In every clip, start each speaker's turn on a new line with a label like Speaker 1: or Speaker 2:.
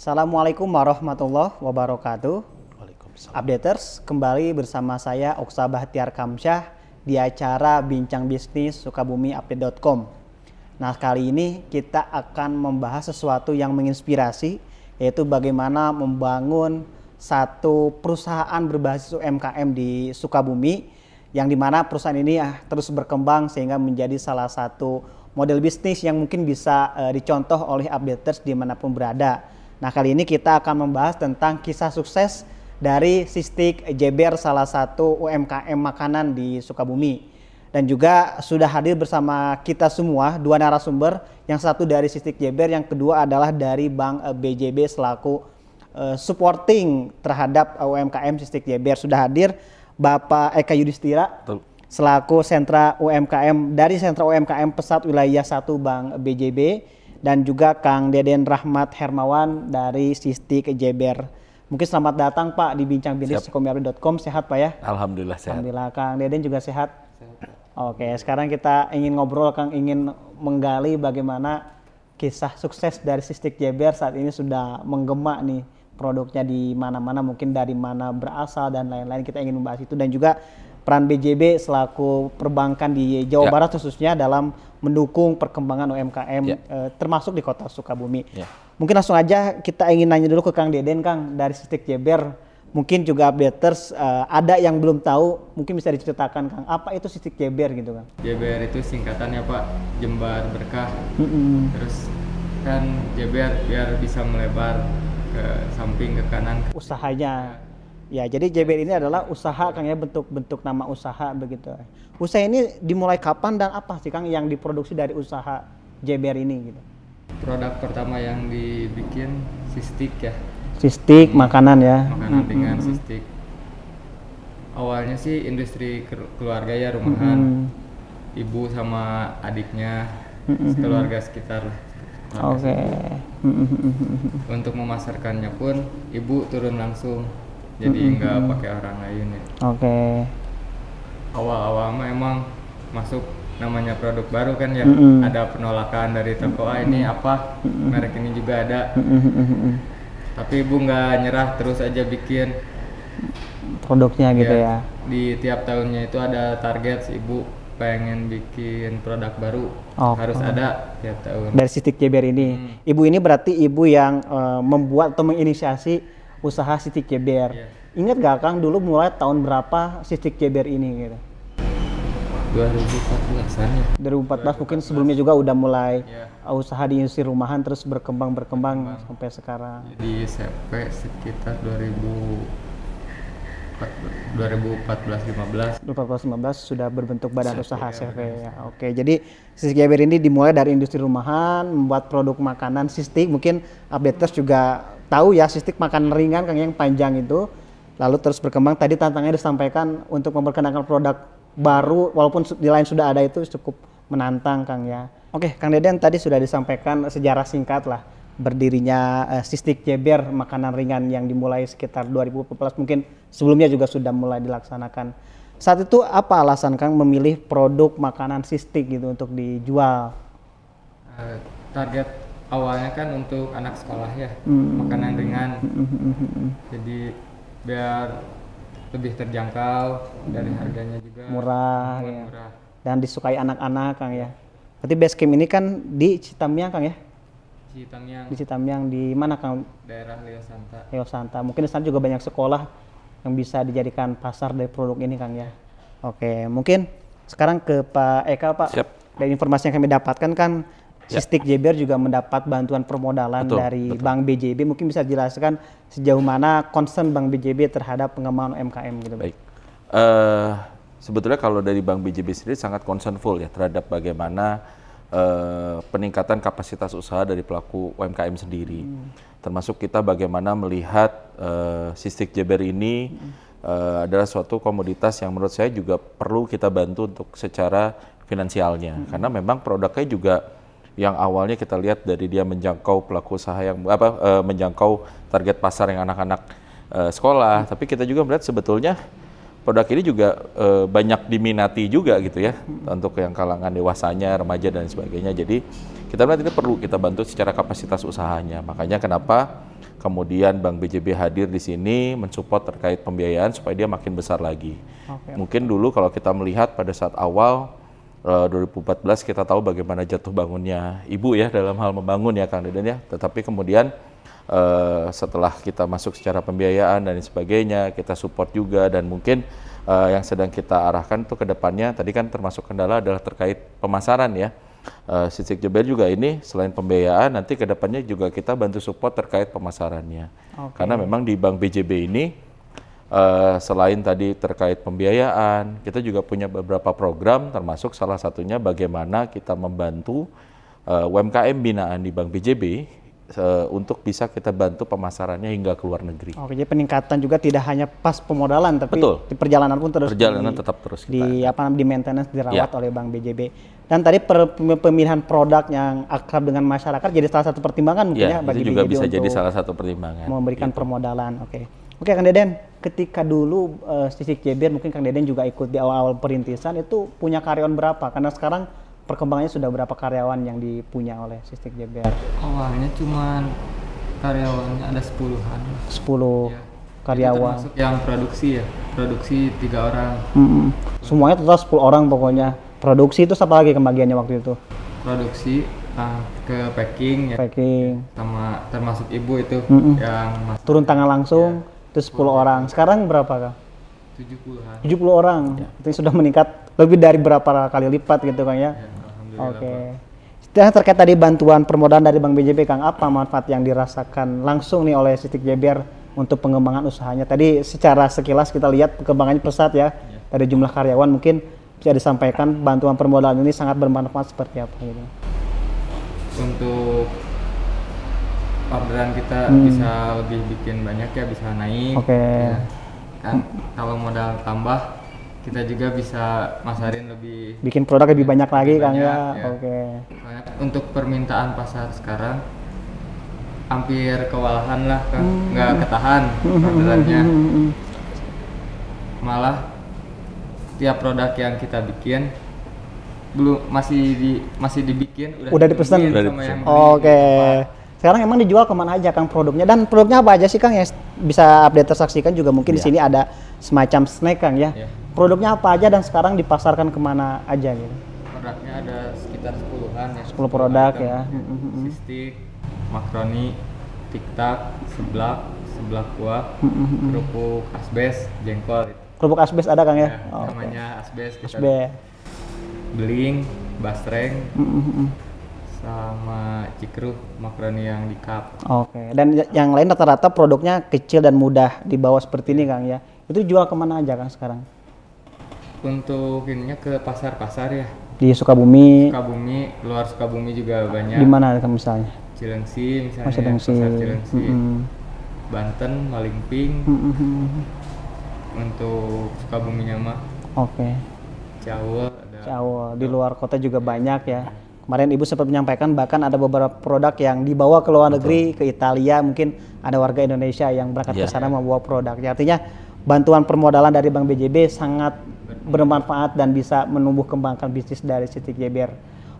Speaker 1: Assalamualaikum warahmatullahi wabarakatuh.
Speaker 2: Waalaikumsalam.
Speaker 1: Updaters, kembali bersama saya Oksa Bahtiar Kamsyah di acara Bincang Bisnis Sukabumi Nah, kali ini kita akan membahas sesuatu yang menginspirasi, yaitu bagaimana membangun satu perusahaan berbasis UMKM di Sukabumi, yang di mana perusahaan ini ah, terus berkembang sehingga menjadi salah satu model bisnis yang mungkin bisa uh, dicontoh oleh updaters di mana pun berada. Nah kali ini kita akan membahas tentang kisah sukses dari Sistik Jeber salah satu UMKM makanan di Sukabumi. Dan juga sudah hadir bersama kita semua dua narasumber, yang satu dari Sistik Jeber, yang kedua adalah dari Bank eh, BJB selaku uh, supporting terhadap UMKM Sistik Jeber. Sudah hadir Bapak Eka Yudhistira selaku sentra UMKM dari sentra UMKM Pesat Wilayah 1 Bank BJB dan juga Kang Deden Rahmat Hermawan dari Sistik Jeber. Mungkin selamat datang Pak di Bincang Bisnis Komiapi.com. Sehat Pak ya?
Speaker 2: Alhamdulillah sehat.
Speaker 1: Alhamdulillah Kang Deden juga sehat. sehat Oke, sekarang kita ingin ngobrol Kang ingin menggali bagaimana kisah sukses dari Sistik Jeber saat ini sudah menggema nih produknya di mana-mana mungkin dari mana berasal dan lain-lain kita ingin membahas itu dan juga peran BJB selaku perbankan di Jawa ya. Barat khususnya dalam mendukung perkembangan UMKM ya. eh, termasuk di Kota Sukabumi. Ya. Mungkin langsung aja kita ingin nanya dulu ke Kang Deden Kang dari Sistik Jeber. Mungkin juga updaters uh, ada yang belum tahu, mungkin bisa diceritakan Kang, apa itu Sistik Jeber gitu Kang?
Speaker 3: Jeber itu singkatannya Pak, Jembar Berkah. Mm -hmm. Terus kan Jeber biar bisa melebar ke samping ke kanan.
Speaker 1: Usahanya Ya, jadi JBR ini adalah usaha Kang ya bentuk-bentuk nama usaha begitu. Usaha ini dimulai kapan dan apa sih Kang yang diproduksi dari usaha JBR ini gitu?
Speaker 3: Produk pertama yang dibikin sistik ya.
Speaker 1: Sistik hmm. makanan ya.
Speaker 3: Makanan hmm. dengan hmm. sistik. Awalnya sih industri keluarga ya rumahan. Hmm. Ibu sama adiknya hmm. keluarga sekitar
Speaker 1: Oke. Okay.
Speaker 3: Untuk memasarkannya pun ibu turun langsung jadi nggak mm -hmm. pakai orang lain ya
Speaker 1: oke okay.
Speaker 3: awal-awal mah emang masuk namanya produk baru kan ya mm -hmm. ada penolakan dari toko ah ini apa mm -hmm. merek ini juga ada mm -hmm. tapi ibu nggak nyerah terus aja bikin
Speaker 1: produknya gitu ya, ya
Speaker 3: di tiap tahunnya itu ada target si ibu pengen bikin produk baru oh, harus oh. ada tiap tahun
Speaker 1: dari Sitik Jeber ini hmm. ibu ini berarti ibu yang uh, membuat atau menginisiasi usaha Sitik Jeber. Yeah. Ingat gak Kang dulu mulai tahun berapa Sitik Jeber ini gitu?
Speaker 3: 2014 ya.
Speaker 1: 2014 mungkin sebelumnya juga udah mulai yeah. usaha di industri rumahan terus berkembang berkembang Bang. sampai sekarang.
Speaker 3: Di SMP sekitar 2000 2014 15
Speaker 1: 2014 15 sudah berbentuk badan CV, usaha CV ya. Oke, jadi Sistik Jeber ini dimulai dari industri rumahan, membuat produk makanan. Sistik, mungkin updaters juga tahu ya sistik makan ringan Kang yang panjang itu. Lalu terus berkembang. Tadi tantangannya disampaikan untuk memperkenalkan produk baru walaupun di lain sudah ada itu cukup menantang Kang ya. Oke, Kang Deden tadi sudah disampaikan sejarah singkat lah berdirinya uh, Sistik Jeber makanan ringan yang dimulai sekitar 2014 mungkin sebelumnya juga sudah mulai dilaksanakan. Saat itu apa alasan Kang memilih produk makanan sistik gitu untuk dijual?
Speaker 3: Uh, target awalnya kan untuk anak sekolah ya hmm. makanan ringan hmm. jadi biar lebih terjangkau dari harganya juga
Speaker 1: murah, ya. murah. dan disukai anak-anak kang ya berarti base camp ini kan di Citamiang kang ya
Speaker 3: Citamiang
Speaker 1: di Citamiang di mana kang
Speaker 3: daerah Leo Santa
Speaker 1: Leo Santa mungkin di sana juga banyak sekolah yang bisa dijadikan pasar dari produk ini kang ya oke mungkin sekarang ke Pak Eka Pak Siap. dari informasi yang kami dapatkan kan Ya. Sistik JBR juga mendapat bantuan permodalan betul, dari betul. Bank BJB. Mungkin bisa jelaskan sejauh mana concern Bank BJB terhadap pengembangan UMKM gitu.
Speaker 2: Baik. Uh, sebetulnya kalau dari Bank BJB sendiri sangat concern full ya terhadap bagaimana uh, peningkatan kapasitas usaha dari pelaku UMKM sendiri. Hmm. Termasuk kita bagaimana melihat uh, Sistik JBR ini hmm. uh, adalah suatu komoditas yang menurut saya juga perlu kita bantu untuk secara finansialnya. Hmm. Karena memang produknya juga yang awalnya kita lihat dari dia menjangkau pelaku usaha yang apa uh, menjangkau target pasar yang anak-anak uh, sekolah, hmm. tapi kita juga melihat sebetulnya produk ini juga uh, banyak diminati juga gitu ya hmm. untuk yang kalangan dewasanya, remaja dan sebagainya. Jadi kita melihat ini perlu kita bantu secara kapasitas usahanya. Makanya kenapa kemudian Bank BJB hadir di sini mensupport terkait pembiayaan supaya dia makin besar lagi. Okay. Mungkin dulu kalau kita melihat pada saat awal uh, 2014 kita tahu bagaimana jatuh bangunnya ibu ya dalam hal membangun ya Kang Deden ya. Tetapi kemudian uh, setelah kita masuk secara pembiayaan dan sebagainya, kita support juga dan mungkin uh, yang sedang kita arahkan itu ke depannya tadi kan termasuk kendala adalah terkait pemasaran ya uh, Sisik Jeber juga ini selain pembiayaan nanti ke depannya juga kita bantu support terkait pemasarannya. Okay. Karena memang di Bank BJB ini uh, selain tadi terkait pembiayaan, kita juga punya beberapa program termasuk salah satunya bagaimana kita membantu uh, UMKM binaan di Bank BJB untuk bisa kita bantu pemasarannya hingga ke luar negeri.
Speaker 1: Oke, jadi peningkatan juga tidak hanya pas pemodalan, tapi Betul. di perjalanan pun terus
Speaker 2: perjalanan di, tetap terus
Speaker 1: kita. di apa di maintenance dirawat ya. oleh Bank BJB. Dan tadi per, pemilihan produk yang akrab dengan masyarakat jadi salah satu pertimbangan mungkin
Speaker 2: ya, ya bagi
Speaker 1: itu
Speaker 2: juga BJB bisa jadi salah satu pertimbangan.
Speaker 1: Memberikan gitu. permodalan. Oke. Oke Kang Deden, ketika dulu uh, Sisik JBR mungkin Kang Deden juga ikut di awal-awal perintisan itu punya karyawan berapa? Karena sekarang perkembangannya sudah berapa karyawan yang dipunya oleh Sistik JBR?
Speaker 3: Awalnya cuma karyawannya ada sepuluhan.
Speaker 1: Sepuluh ya. karyawan.
Speaker 3: Itu yang produksi ya, produksi tiga orang.
Speaker 1: Hmm. Semuanya total sepuluh orang pokoknya. Produksi itu apa lagi kebagiannya waktu itu?
Speaker 3: Produksi uh, ke packing ya.
Speaker 1: Packing.
Speaker 3: Sama termasuk ibu itu mm -mm. yang
Speaker 1: turun tangan langsung ya. itu 10 orang. Sekarang berapa kak?
Speaker 3: 70-an.
Speaker 1: 70 orang. Ya. Itu sudah meningkat lebih dari berapa kali lipat gitu kan ya. ya Oke. Okay. Dan terkait tadi bantuan permodalan dari Bank BJB, Kang, apa manfaat yang dirasakan langsung nih oleh Sitik JBR untuk pengembangan usahanya? Tadi secara sekilas kita lihat perkembangannya pesat ya, ya. dari jumlah karyawan mungkin bisa disampaikan bantuan permodalan ini sangat bermanfaat seperti apa gitu?
Speaker 3: Untuk orderan kita hmm. bisa lebih bikin banyak ya, bisa naik.
Speaker 1: Oke. Okay.
Speaker 3: Ya. Kan kalau modal tambah kita juga bisa masarin lebih
Speaker 1: bikin produk lebih banyak lagi kan ya, ya. oke. Okay.
Speaker 3: untuk permintaan pasar sekarang hampir kewalahan lah kan hmm. nggak ketahan orderannya. Malah tiap produk yang kita bikin belum masih di masih dibikin
Speaker 1: udah, udah dipesan? oke. Okay. sekarang emang dijual ke mana aja kang produknya? Dan produknya apa aja sih kang yang bisa update tersaksikan? Juga mungkin ya. di iya. sini ada semacam snack kang ya, ya produknya apa aja dan sekarang dipasarkan ke mana aja gitu?
Speaker 3: Produknya ada sekitar 10-an ya.
Speaker 1: 10 produk ya.
Speaker 3: Sistik, makroni, tiktak, seblak, seblak kuah, kerupuk asbes, jengkol.
Speaker 1: Kerupuk asbes ada Kang ya?
Speaker 3: ya oh, namanya okay. asbes. Asbes. Beling, basreng, sama cikru makroni yang di cup.
Speaker 1: Oke. Okay. Dan yang lain rata-rata produknya kecil dan mudah dibawa seperti ini Kang ya. Itu jual ke mana aja Kang sekarang?
Speaker 3: Untuk ininya ke pasar-pasar ya
Speaker 1: di Sukabumi
Speaker 3: Sukabumi luar Sukabumi juga banyak
Speaker 1: di mana misalnya
Speaker 3: Cilengsi misalnya oh,
Speaker 1: Cilengsi.
Speaker 3: pasar Cilengsi mm -hmm. Banten Malingping mm -hmm. untuk Sukabuminya mah
Speaker 1: oke okay.
Speaker 3: Jawa
Speaker 1: Jawa di luar kota juga banyak ya kemarin ibu sempat menyampaikan bahkan ada beberapa produk yang dibawa ke luar negeri Betul. ke Italia mungkin ada warga Indonesia yang berangkat yeah. ke sana membawa produknya artinya bantuan permodalan dari Bank BJB sangat bermanfaat dan bisa menumbuh kembangkan bisnis dari City JBR.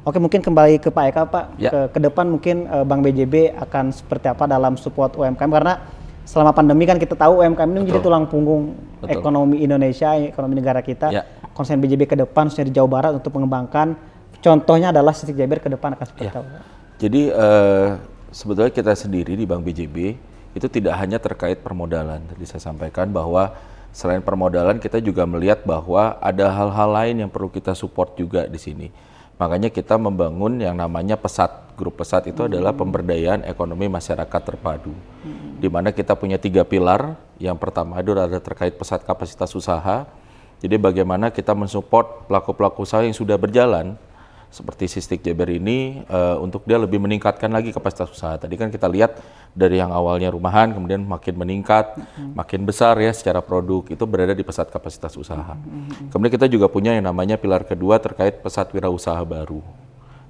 Speaker 1: Oke, mungkin kembali ke Pak Eka, Pak. Ya. Ke, ke depan mungkin uh, Bank BJB akan seperti apa dalam support UMKM karena selama pandemi kan kita tahu UMKM ini menjadi tulang punggung Betul. ekonomi Indonesia, ekonomi negara kita. Ya. Konsen BJB ke depan khususnya di Jawa Barat untuk mengembangkan contohnya adalah City JBR ke depan akan seperti ya. apa?
Speaker 2: Jadi uh, sebetulnya kita sendiri di Bank BJB itu tidak hanya terkait permodalan. Tadi saya sampaikan bahwa selain permodalan kita juga melihat bahwa ada hal-hal lain yang perlu kita support juga di sini. Makanya kita membangun yang namanya pesat. Grup pesat itu hmm. adalah pemberdayaan ekonomi masyarakat terpadu. Hmm. Di mana kita punya tiga pilar. Yang pertama itu adalah terkait pesat kapasitas usaha. Jadi bagaimana kita mensupport pelaku-pelaku usaha yang sudah berjalan seperti Sistik Jabar ini uh, untuk dia lebih meningkatkan lagi kapasitas usaha. Tadi kan kita lihat dari yang awalnya rumahan kemudian makin meningkat, mm-hmm. makin besar ya secara produk itu berada di pesat kapasitas usaha. Mm-hmm. Kemudian kita juga punya yang namanya pilar kedua terkait pesat wirausaha baru.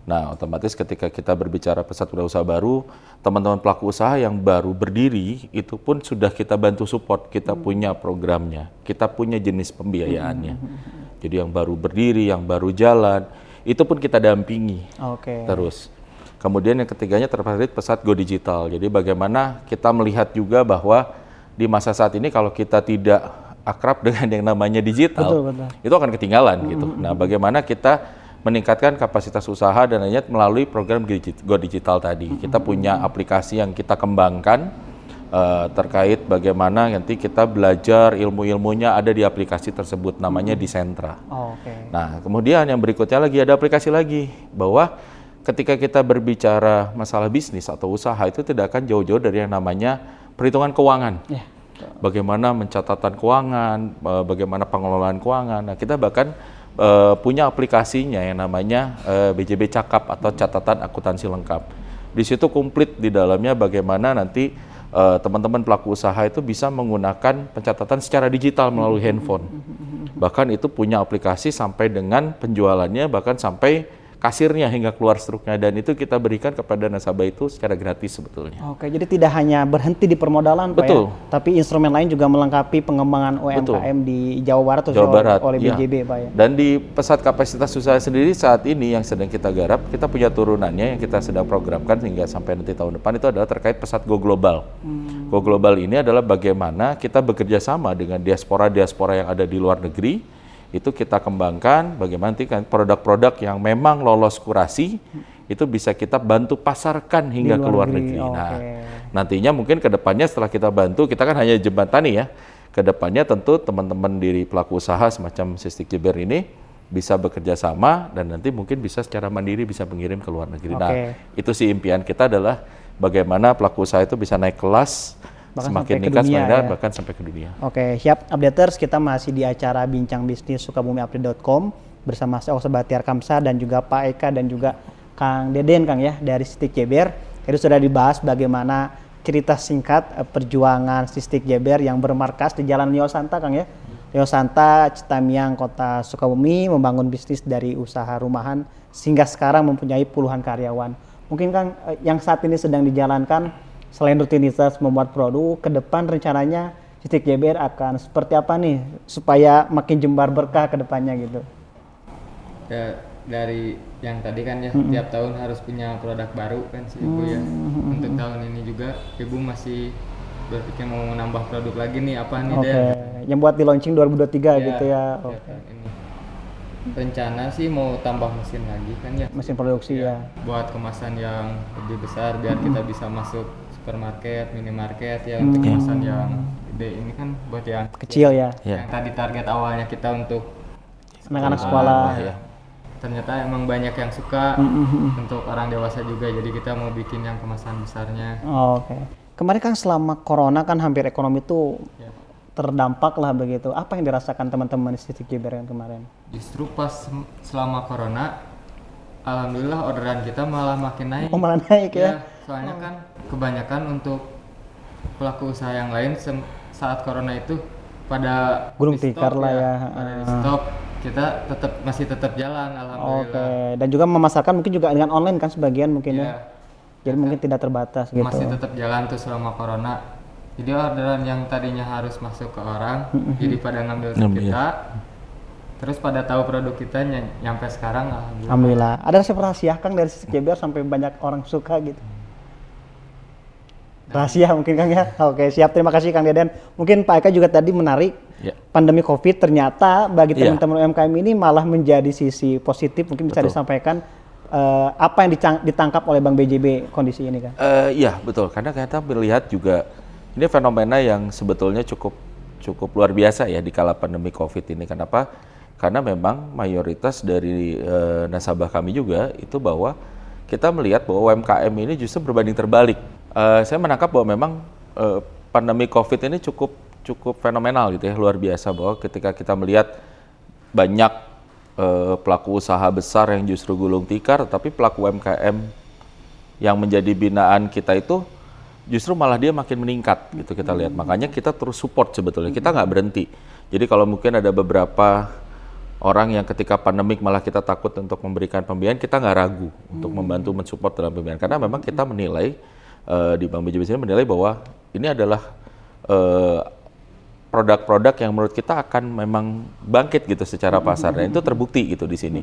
Speaker 2: Nah, otomatis ketika kita berbicara pesat wirausaha baru, teman-teman pelaku usaha yang baru berdiri itu pun sudah kita bantu support, kita mm-hmm. punya programnya, kita punya jenis pembiayaannya. Mm-hmm. Jadi yang baru berdiri, yang baru jalan, itu pun kita dampingi
Speaker 1: okay.
Speaker 2: terus. Kemudian yang ketiganya terkait pesat go digital. Jadi bagaimana kita melihat juga bahwa di masa saat ini kalau kita tidak akrab dengan yang namanya digital,
Speaker 1: Betul, betul.
Speaker 2: itu akan ketinggalan gitu. Nah, bagaimana kita meningkatkan kapasitas usaha dan lainnya melalui program Go Digital tadi. Kita punya aplikasi yang kita kembangkan eh, terkait bagaimana nanti kita belajar ilmu-ilmunya ada di aplikasi tersebut namanya Disentra.
Speaker 1: Oh, Oke.
Speaker 2: Nah, kemudian yang berikutnya lagi ada aplikasi lagi bahwa ketika kita berbicara masalah bisnis atau usaha itu tidak akan jauh-jauh dari yang namanya perhitungan keuangan.
Speaker 1: Ya.
Speaker 2: Bagaimana mencatatan keuangan, eh, bagaimana pengelolaan keuangan. Nah, kita bahkan eh, punya aplikasinya yang namanya eh, BJB Cakap atau catatan akuntansi lengkap. Di situ komplit di dalamnya bagaimana nanti eh, teman-teman pelaku usaha itu bisa menggunakan pencatatan secara digital melalui handphone. Bahkan itu punya aplikasi sampai dengan penjualannya bahkan sampai kasirnya hingga keluar struknya dan itu kita berikan kepada nasabah itu secara gratis sebetulnya.
Speaker 1: Oke, jadi tidak hanya berhenti di permodalan, Pak
Speaker 2: Betul.
Speaker 1: ya, tapi instrumen lain juga melengkapi pengembangan UMKM di Jawa Barat
Speaker 2: Jawa
Speaker 1: khususnya
Speaker 2: Barat
Speaker 1: oleh
Speaker 2: iya.
Speaker 1: BJB, Pak ya.
Speaker 2: Dan di pesat kapasitas usaha sendiri saat ini yang sedang kita garap, kita punya turunannya yang kita sedang programkan hingga sampai nanti tahun depan itu adalah terkait pesat Go Global. Go Global ini adalah bagaimana kita bekerja sama dengan diaspora-diaspora yang ada di luar negeri itu kita kembangkan bagaimana nanti kan produk-produk yang memang lolos kurasi itu bisa kita bantu pasarkan hingga
Speaker 1: luar
Speaker 2: ke luar
Speaker 1: negeri,
Speaker 2: negeri. Nah,
Speaker 1: oke.
Speaker 2: nantinya mungkin ke depannya setelah kita bantu, kita kan hanya jembatani ya. Ke depannya tentu teman-teman dari pelaku usaha semacam Sistik Jeber ini bisa bekerja sama dan nanti mungkin bisa secara mandiri bisa mengirim ke luar negeri. Nah,
Speaker 1: Oke.
Speaker 2: itu sih impian kita adalah bagaimana pelaku usaha itu bisa naik kelas
Speaker 1: Bahkan
Speaker 2: semakin
Speaker 1: sampai ke
Speaker 2: meningkat
Speaker 1: dunia
Speaker 2: semakin
Speaker 1: ya.
Speaker 2: bahkan sampai ke dunia.
Speaker 1: Oke, siap updaters. Kita masih di acara Bincang Bisnis Sukabumiupdate.com bersama saya Osa Batiar Kamsa dan juga Pak Eka dan juga Kang Deden Kang ya dari Stik Jeber. Jadi sudah dibahas bagaimana cerita singkat eh, perjuangan Stik Jeber yang bermarkas di Jalan Leo Santa Kang ya. Leo Santa, Citamiang, Kota Sukabumi membangun bisnis dari usaha rumahan sehingga sekarang mempunyai puluhan karyawan. Mungkin Kang eh, yang saat ini sedang dijalankan selain rutinitas membuat produk, ke depan rencananya Stik JBR akan seperti apa nih supaya makin jembar berkah ke depannya gitu.
Speaker 3: ya dari yang tadi kan ya tiap tahun harus punya produk baru kan sih ibu ya untuk tahun ini juga ibu masih berpikir mau menambah produk lagi nih apa nih
Speaker 1: Oke,
Speaker 3: Den?
Speaker 1: yang buat di launching 2023
Speaker 3: Ya,
Speaker 1: gitu ya.
Speaker 3: tiap
Speaker 1: Oke.
Speaker 3: tahun ini. rencana sih mau tambah mesin lagi kan ya
Speaker 1: Mesin produksi ya.
Speaker 3: buat kemasan yang lebih besar biar kita bisa masuk supermarket minimarket ya untuk kemasan yang gede ini kan buat yang
Speaker 1: Kecil ya.
Speaker 2: Ya.
Speaker 3: yang tadi target awalnya kita untuk
Speaker 1: Anak-anak sekolah.
Speaker 2: ya.
Speaker 3: ternyata emang banyak yang suka untuk orang dewasa juga jadi kita mau bikin yang kemasan besarnya
Speaker 1: Oke. Kemarin kan selama corona kan hampir ekonomi itu
Speaker 3: Ya.
Speaker 1: terdampak lah begitu. Apa yang dirasakan teman-teman di Stik JBR yang kemarin?
Speaker 3: justru pas selama corona alhamdulillah orderan kita malah makin naik
Speaker 1: Oh malah naik ya.
Speaker 3: Ya, soalnya kan kebanyakan untuk pelaku usaha yang lain saat corona itu pada
Speaker 1: Gulung tikar lah ya.
Speaker 3: pada di stok kita tetap masih tetap jalan
Speaker 1: Oke.
Speaker 3: alhamdulillah
Speaker 1: Dan juga memasarkan mungkin juga dengan online kan sebagian mungkin ya.
Speaker 3: Ya,
Speaker 1: Jadi mungkin tidak terbatas gitu.
Speaker 3: masih tetap jalan tuh selama corona jadi orderan yang tadinya harus masuk ke orang jadi pada ngambil ke kita terus pada tahu produk kita ny- nyampe sekarang alhamdulillah
Speaker 1: Alhamdulillah. Ada resep rahasia Kang dari Stik JBR sampai banyak orang suka gitu. Rahasia mungkin Kang ya. Oke, siap. Terima kasih Kang Deden. Mungkin Pak Eka juga tadi menarik
Speaker 2: Ya.
Speaker 1: pandemi Covid ternyata bagi
Speaker 2: Iya.
Speaker 1: teman-teman UMKM ini malah menjadi sisi positif. Mungkin bisa
Speaker 2: Betul.
Speaker 1: disampaikan eh, apa yang ditangkap oleh Bank BJB kondisi ini kan?
Speaker 2: Eh, iya betul karena kita melihat juga ini fenomena yang sebetulnya cukup cukup luar biasa ya di kala pandemi covid ini kenapa karena memang mayoritas dari eh, nasabah kami juga itu bahwa kita melihat bahwa UMKM ini justru berbanding terbalik Eh, saya menangkap bahwa memang eh, pandemi covid ini cukup cukup fenomenal gitu ya luar biasa bahwa ketika kita melihat banyak eh, pelaku usaha besar yang justru gulung tikar tapi pelaku UMKM yang menjadi binaan kita itu justru malah dia makin meningkat gitu kita lihat. Makanya kita terus support sebetulnya kita nggak berhenti. Jadi kalau mungkin ada beberapa orang yang ketika pandemik malah kita takut untuk memberikan pembiayaan kita nggak ragu untuk membantu mensupport dalam pembiayaan. Karena memang kita menilai eh, di Bank BJB sini menilai bahwa ini adalah eh, produk-produk yang menurut kita akan memang bangkit gitu secara pasar dan itu terbukti gitu di sini.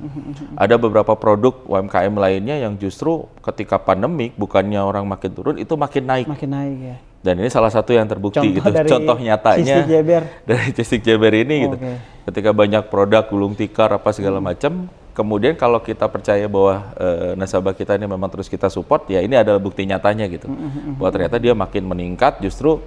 Speaker 2: Ada beberapa produk UMKM lainnya yang justru ketika pandemik bukannya orang makin turun itu makin naik.
Speaker 1: Makin naik ya.
Speaker 2: Dan ini salah satu yang terbukti
Speaker 1: Contoh
Speaker 2: gitu.
Speaker 1: dari
Speaker 2: Contoh nyatanya
Speaker 1: Cistik Jeber.
Speaker 2: dari Cistik Jeber ini gitu.
Speaker 1: Oke.
Speaker 2: Ketika banyak produk gulung tikar apa segala macam, kemudian kalau kita percaya bahwa eh, nasabah kita ini memang terus kita support, ya ini adalah bukti nyatanya gitu. Bahwa ternyata dia makin meningkat justru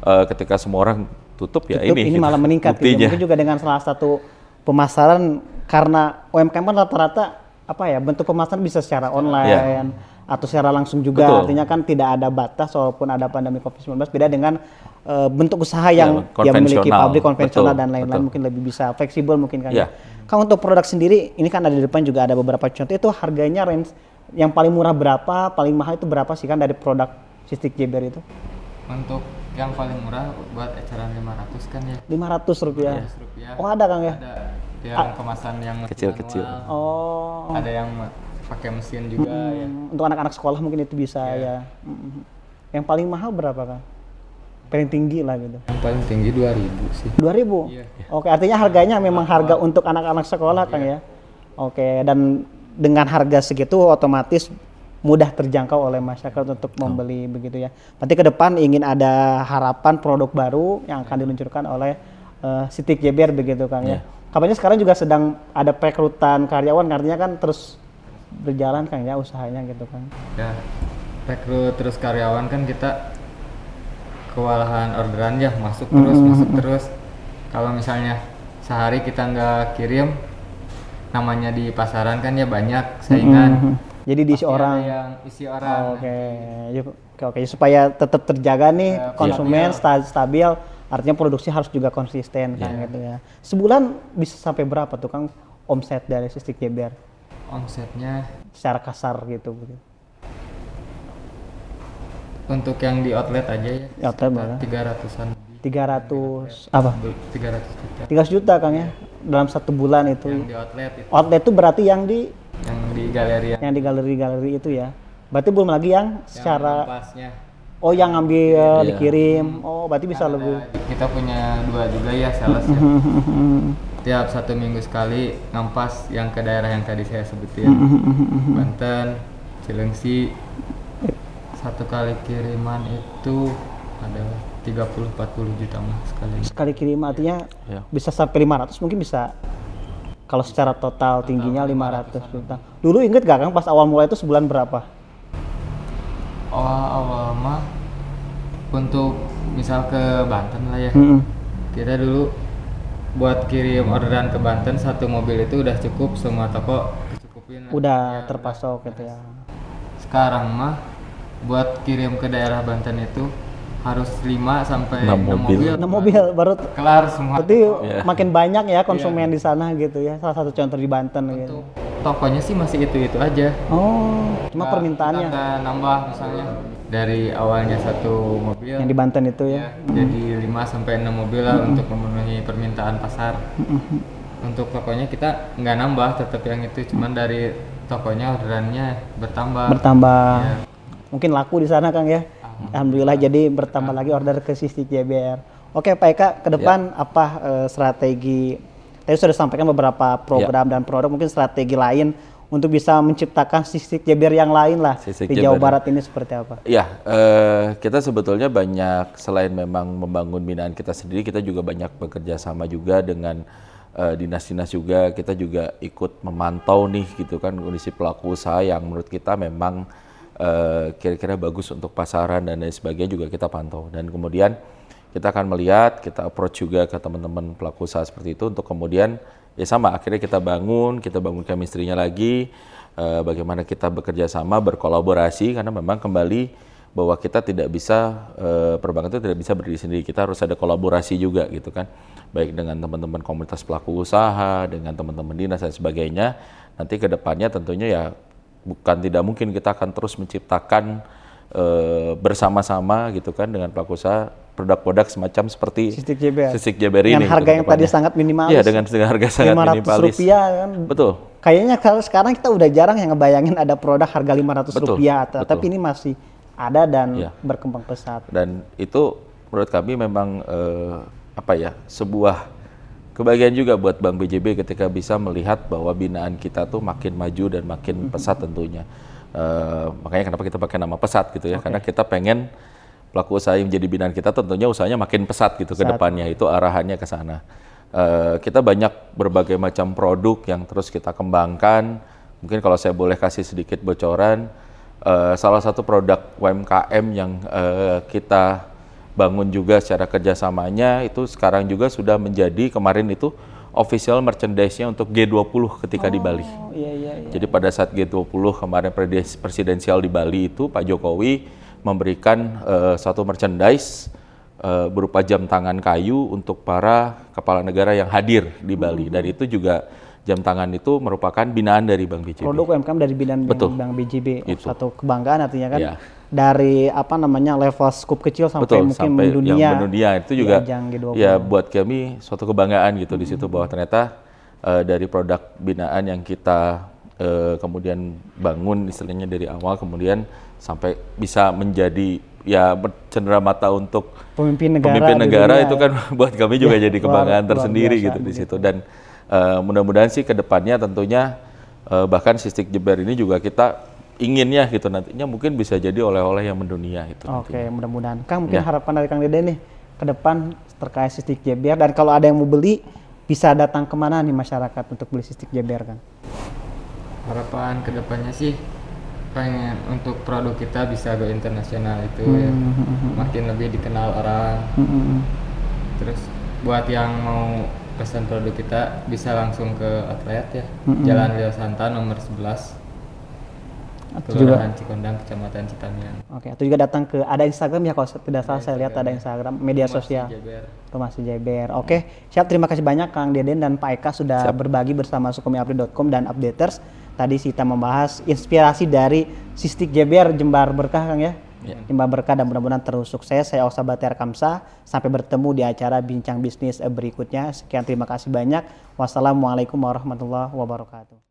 Speaker 2: eh, ketika semua orang tutup ya
Speaker 1: Tutup,
Speaker 2: ini
Speaker 1: ini
Speaker 2: gitu,
Speaker 1: malah meningkat gitu. Mungkin juga dengan salah satu pemasaran karena UMKM kan rata-rata apa ya bentuk pemasaran bisa secara online atau secara langsung juga.
Speaker 2: Betul.
Speaker 1: artinya kan tidak ada batas walaupun ada pandemi Covid-19 beda dengan eh, bentuk usaha yang
Speaker 2: Ya,
Speaker 1: dia memiliki pabrik konvensional
Speaker 2: Betul,
Speaker 1: dan lain-lain mungkin lebih bisa fleksibel mungkin kan.
Speaker 2: Iya.
Speaker 1: Kalau untuk produk sendiri ini kan ada di depan juga ada beberapa contoh itu harganya range yang paling murah berapa, paling mahal itu berapa sih kan dari produk Sistik Jeber itu?
Speaker 3: Untuk yang paling murah buat eceran 500 kan ya.
Speaker 1: 500 rupiah.
Speaker 3: 500 rupiah.
Speaker 1: Oh ada Kang ya?
Speaker 3: Ada yang kemasan yang
Speaker 2: Kecil-kecil.
Speaker 1: Oh.
Speaker 3: Ada yang pakai mesin juga ya.
Speaker 1: Hmm, Untuk anak-anak sekolah mungkin itu bisa
Speaker 3: Iya.
Speaker 1: ya. Yang paling mahal berapa kan? Paling tinggi lah gitu.
Speaker 3: Yang paling tinggi 2000 sih.
Speaker 1: 2000.
Speaker 3: Iya.
Speaker 1: Oke, artinya harganya memang harga untuk anak-anak sekolah Kang ya. Oke, dan dengan harga segitu otomatis mudah terjangkau oleh masyarakat untuk membeli begitu ya. Berarti ke depan ingin ada harapan produk baru yang akan diluncurkan oleh eh, Sitik Jeber begitu Kang ya. Kabarnya sekarang juga sedang ada perekrutan karyawan artinya kan terus berjalan Kang ya usahanya gitu kan.
Speaker 3: Ya, rekrut terus karyawan kan kita kewalahan orderan ya masuk terus masuk terus. Kalau misalnya sehari kita nggak kirim, namanya di pasaran kan ya banyak saingan.
Speaker 1: Mhm. Jadi diisi orang.
Speaker 3: yang isi orang.
Speaker 1: Oke, Ya, oke, oke. Supaya tetap terjaga nih
Speaker 3: Ya,
Speaker 1: konsumen
Speaker 3: stabil.
Speaker 1: sta- stabil, artinya produksi harus juga konsisten kan gitu ya. Sebulan bisa sampai berapa tuh Kang omset dari Sistik Jeber
Speaker 3: Omsetnya
Speaker 1: secara kasar gitu?
Speaker 3: Untuk yang di outlet aja ya.
Speaker 1: Ya, outlet?
Speaker 3: Tiga ratusan.
Speaker 1: 300 apa?
Speaker 3: Tiga ratus juta.
Speaker 1: 300 juta Kang ya dalam satu bulan itu.
Speaker 3: Yang di outlet itu,
Speaker 1: Outlet itu berarti yang di
Speaker 3: yang di galeri yang,
Speaker 1: yang di galeri-galeri itu ya. Berarti belum lagi yang
Speaker 3: yang
Speaker 1: secara
Speaker 3: pasnya.
Speaker 1: oh yang ngambil
Speaker 2: Iya.
Speaker 1: dikirim. Oh, berarti bisa
Speaker 3: Kan
Speaker 1: lebih.
Speaker 3: kita punya dua juga ya sales ya. Tiap satu minggu sekali ngampas yang ke daerah yang tadi saya sebutin. Banten, Cilengsi. Satu kali kiriman itu ada 30-40 juta mah sekali.
Speaker 1: sekali kirim artinya
Speaker 2: Ya.
Speaker 1: bisa sampai 500 mungkin bisa kalau secara total tingginya 500 juta. Dulu inget gak Kang pas awal mulai itu sebulan berapa?
Speaker 3: Awal-awal mah untuk misal ke Banten lah ya.
Speaker 1: Mm-mm.
Speaker 3: Kita dulu buat kirim orderan ke Banten satu mobil itu udah cukup semua toko cukupin.
Speaker 1: Udah
Speaker 3: Ya,
Speaker 1: terpasok gitu ya.
Speaker 3: Sekarang mah buat kirim ke daerah Banten itu harus 5 sampai
Speaker 2: Enam
Speaker 3: 6
Speaker 2: mobil.
Speaker 3: mobil.
Speaker 1: Nah mobil baru
Speaker 3: Kelar semua.
Speaker 1: berarti
Speaker 2: Iya.
Speaker 1: makin banyak ya konsumen di sana gitu ya. Salah satu contoh di Banten gitu.
Speaker 3: Untuk tokonya sih masih itu-itu aja.
Speaker 1: Oh, cuma permintaannya
Speaker 3: kita nambah misalnya dari awalnya satu mobil
Speaker 1: yang di Banten itu
Speaker 3: ya,
Speaker 1: ya.
Speaker 3: jadi 5 sampai 6 mobil lah untuk memenuhi permintaan pasar. Untuk tokonya kita nggak nambah tetap yang itu cuman dari tokonya orderannya bertambah.
Speaker 1: Bertambah.
Speaker 3: Ya.
Speaker 1: Mungkin laku di sana Kang ya. Alhamdulillah jadi bertambah lagi order ke Sistik JBR. Oke Pak Eka, ke depan apa eh, strategi? Tadi sudah sampaikan beberapa program dan produk, mungkin strategi lain untuk bisa menciptakan Sistik JBR yang lain lah
Speaker 2: Sistik
Speaker 1: di Jawa. Barat ini seperti apa?
Speaker 2: Ya, eh, kita sebetulnya banyak selain memang membangun binaan kita sendiri, kita juga banyak bekerja sama juga dengan eh, dinas-dinas juga. Kita juga ikut memantau nih gitu kan kondisi pelaku usaha yang menurut kita memang eh, kira-kira bagus untuk pasaran dan lain sebagainya juga kita pantau. Dan kemudian kita akan melihat, kita approach juga ke teman-teman pelaku usaha seperti itu untuk kemudian ya sama akhirnya kita bangun, kita bangun chemistry-nya lagi, eh, bagaimana kita bekerja sama, berkolaborasi karena memang kembali bahwa kita tidak bisa eh, perbankan itu tidak bisa berdiri sendiri, kita harus ada kolaborasi juga gitu kan, baik dengan teman-teman komunitas pelaku usaha, dengan teman-teman dinas dan sebagainya. Nanti ke depannya tentunya ya bukan tidak mungkin kita akan terus menciptakan eh, bersama-sama gitu kan dengan pelaku usaha produk-produk semacam seperti
Speaker 1: Sistik JBR.
Speaker 2: Sistik JBR ini.
Speaker 1: Dengan harga
Speaker 2: gitu
Speaker 1: yang tadi sangat minimalis.
Speaker 2: Iya, dengan dengan harga sangat
Speaker 1: 500
Speaker 2: minimalis.
Speaker 1: rupiah kan.
Speaker 2: Betul.
Speaker 1: Kayaknya kalau sekarang kita udah jarang yang ngebayangin ada produk harga 500
Speaker 2: Betul,
Speaker 1: rupiah,
Speaker 2: betul.
Speaker 1: tapi ini masih ada dan
Speaker 2: Iya.
Speaker 1: berkembang pesat.
Speaker 2: Dan itu menurut kami memang eh, apa ya sebuah kebahagiaan juga buat Bank BJB ketika bisa melihat bahwa binaan kita tuh makin maju dan makin pesat tentunya. Uh, makanya kenapa kita pakai nama pesat gitu ya, okay. karena kita pengen pelaku usaha yang menjadi binaan kita tentunya usahanya makin pesat gitu ke depannya, itu arahannya ke sana. Uh, kita banyak berbagai macam produk yang terus kita kembangkan. Mungkin kalau saya boleh kasih sedikit bocoran, uh, salah satu produk UMKM yang uh, kita bangun juga secara kerjasamanya itu sekarang juga sudah menjadi kemarin itu official merchandise-nya untuk G20 ketika oh, di Bali. Iya, iya, iya. Jadi pada saat G20 kemarin presidensial di Bali itu Pak Jokowi memberikan uh, satu merchandise uh, berupa jam tangan kayu untuk para kepala negara yang hadir di Bali. Hmm. Dan itu juga jam tangan itu merupakan binaan dari Bank BJB.
Speaker 1: Produk UMKM dari binaan Betul. Bank BJB. Oh, Satu kebanggaan artinya kan. Ya. Dari apa namanya level skup kecil sampai Betul, mungkin sampai mendunia.
Speaker 2: Yang mendunia itu juga ya buat kami suatu kebanggaan gitu hmm. di situ bahwa ternyata uh, dari produk binaan yang kita uh, kemudian bangun istilahnya dari awal kemudian sampai bisa menjadi ya cenderung mata untuk
Speaker 1: pemimpin negara,
Speaker 2: pemimpin negara itu kan buat kami juga ya, jadi kebanggaan luar, tersendiri luar gitu di situ dan uh, mudah-mudahan sih ke depannya tentunya uh, bahkan sistik jeber ini juga kita inginnya gitu nantinya mungkin bisa jadi oleh-oleh yang mendunia itu.
Speaker 1: Oke, okay, mudah-mudahan. Kang mungkin ya. harapan dari Kang Dede nih ke depan terkait sistik jeber dan kalau ada yang mau beli bisa datang ke mana nih masyarakat untuk beli sistik jeber kan?
Speaker 3: Harapan ke depannya sih pengen untuk produk kita bisa go internasional itu hmm. ya, hmm, hmm, hmm. makin lebih dikenal orang. Hmm. Terus buat yang mau pesan produk kita bisa langsung ke outlet ya mm-hmm. Jalan Leo Santa nomor 11 atau juga Cikondang Kecamatan Citamiang.
Speaker 1: Oke, atau juga datang ke ada Instagram ya kalau tidak salah saya lihat ada Instagram media Rumah sosial. Rumah Sejaber. Oke, siap terima kasih banyak Kang Deden dan Pak Eka sudah siap. berbagi bersama sukumiupdate.com dan updaters. Tadi kita membahas inspirasi dari Sistik Jeber Jembar Berkah Kang ya. Ya. Timba berkah dan mudah-mudahan terus sukses. Saya Oksa Batiar Kamsa. Sampai bertemu di acara Bincang Bisnis berikutnya. Sekian terima kasih banyak. Wassalamualaikum warahmatullahi wabarakatuh.